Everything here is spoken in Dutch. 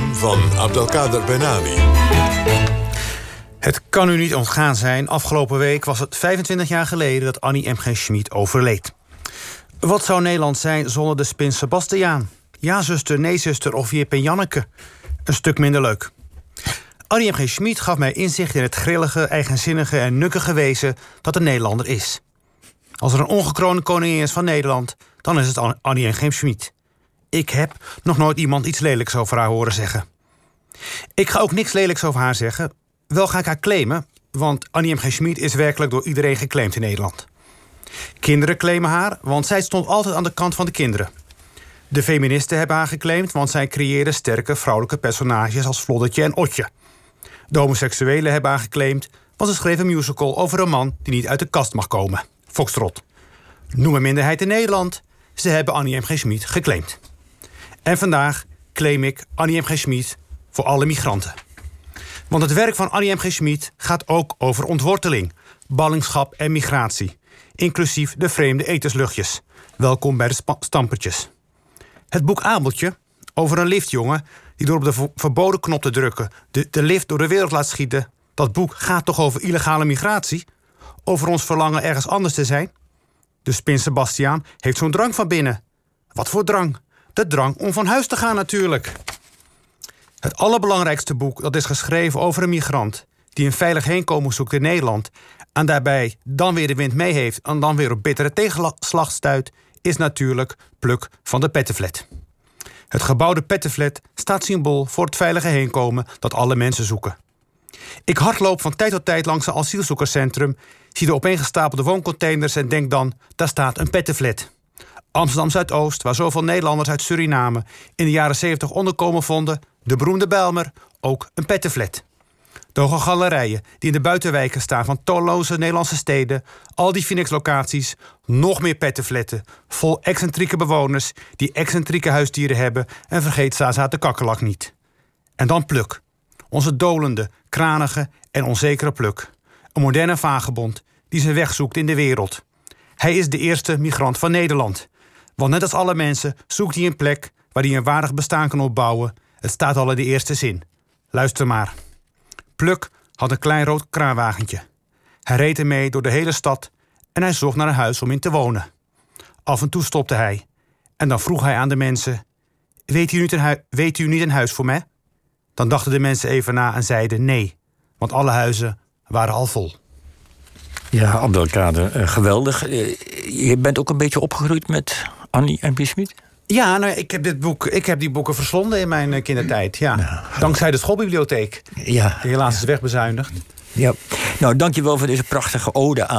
van Abdelkader Benami. Het kan u niet ontgaan zijn. Afgelopen week was het 25 jaar geleden dat Annie M. G. Schmid overleed. Wat zou Nederland zijn zonder de spin Sebastiaan? Ja, zuster, nee, zuster of Jip en Janneke. Een stuk minder leuk. Annie M. G. Schmid gaf mij inzicht in het grillige, eigenzinnige en nukkige wezen dat een Nederlander is. Als er een ongekroonde koningin is van Nederland, dan is het Annie M. G. Schmid. Ik heb nog nooit iemand iets lelijks over haar horen zeggen. Ik ga ook niks lelijks over haar zeggen. Wel ga ik haar claimen, want Annie M. G. Schmid is werkelijk door iedereen geclaimd in Nederland. Kinderen claimen haar, want zij stond altijd aan de kant van de kinderen. De feministen hebben haar geclaimd, want zij creëerden sterke vrouwelijke personages als Floddetje en Otje. De homoseksuelen hebben haar geclaimd, want ze schreef een musical over een man die niet uit de kast mag komen. Foxtrot. Noem een minderheid in Nederland. Ze hebben Annie M. G. Schmid geclaimd. En vandaag claim ik Annie M. G. Schmid voor alle migranten. Want het werk van Annie M. G. Schmid gaat ook over ontworteling, ballingschap en migratie. Inclusief de vreemde etensluchtjes. Welkom bij de stampertjes. Het boek Abeltje, over een liftjongen die door op de verboden knop te drukken de, de lift door de wereld laat schieten. Dat boek gaat toch over illegale migratie? Over ons verlangen ergens anders te zijn? De spin Sebastiaan heeft zo'n drang van binnen. Wat voor drang? De drang om van huis te gaan natuurlijk. Het allerbelangrijkste boek dat is geschreven over een migrant die een veilig heenkomen zoekt in Nederland en daarbij dan weer de wind mee heeft en dan weer op bittere tegenslag stuit, is natuurlijk Pluk van de Pettenflat. Het gebouwde Pettenflat staat symbool voor het veilige heenkomen dat alle mensen zoeken. Ik hardloop van tijd tot tijd langs een asielzoekerscentrum, zie de opeengestapelde wooncontainers en denk dan: daar staat een Pettenflat. Amsterdam Zuidoost, waar zoveel Nederlanders uit Suriname in de jaren 70 onderkomen vonden, de beroemde Bijlmer, ook een pettenflat. De hoge galerijen die in de buitenwijken staan van talloze Nederlandse steden, al die Phoenix-locaties, nog meer pettenfletten, vol excentrieke bewoners die excentrieke huisdieren hebben en vergeet Zaza de kakkelak niet. En dan Pluk, onze dolende, kranige en onzekere Pluk. Een moderne vagebond die zijn weg zoekt in de wereld. Hij is de eerste migrant van Nederland. Want net als alle mensen zoekt hij een plek waar hij een waardig bestaan kan opbouwen. Het staat al in de eerste zin. Luister maar. Pluk had een klein rood kraanwagentje. Hij reed ermee door de hele stad en hij zocht naar een huis om in te wonen. Af en toe stopte hij en dan vroeg hij aan de mensen: Weet u niet een, weet u niet een huis voor mij? Dan dachten de mensen even na en zeiden nee, want alle huizen waren al vol. Ja, Abdelkader, uh, geweldig. Uh, je bent ook een beetje opgegroeid met Annie en Bismuth? Ja, nou, ik, heb dit boek, ik heb die boeken verslonden in mijn uh, kindertijd. Ja. Nou, Dankzij de schoolbibliotheek. Ja. Die helaas is wegbezuinigd. Ja. Nou, dankjewel voor deze prachtige ode aan.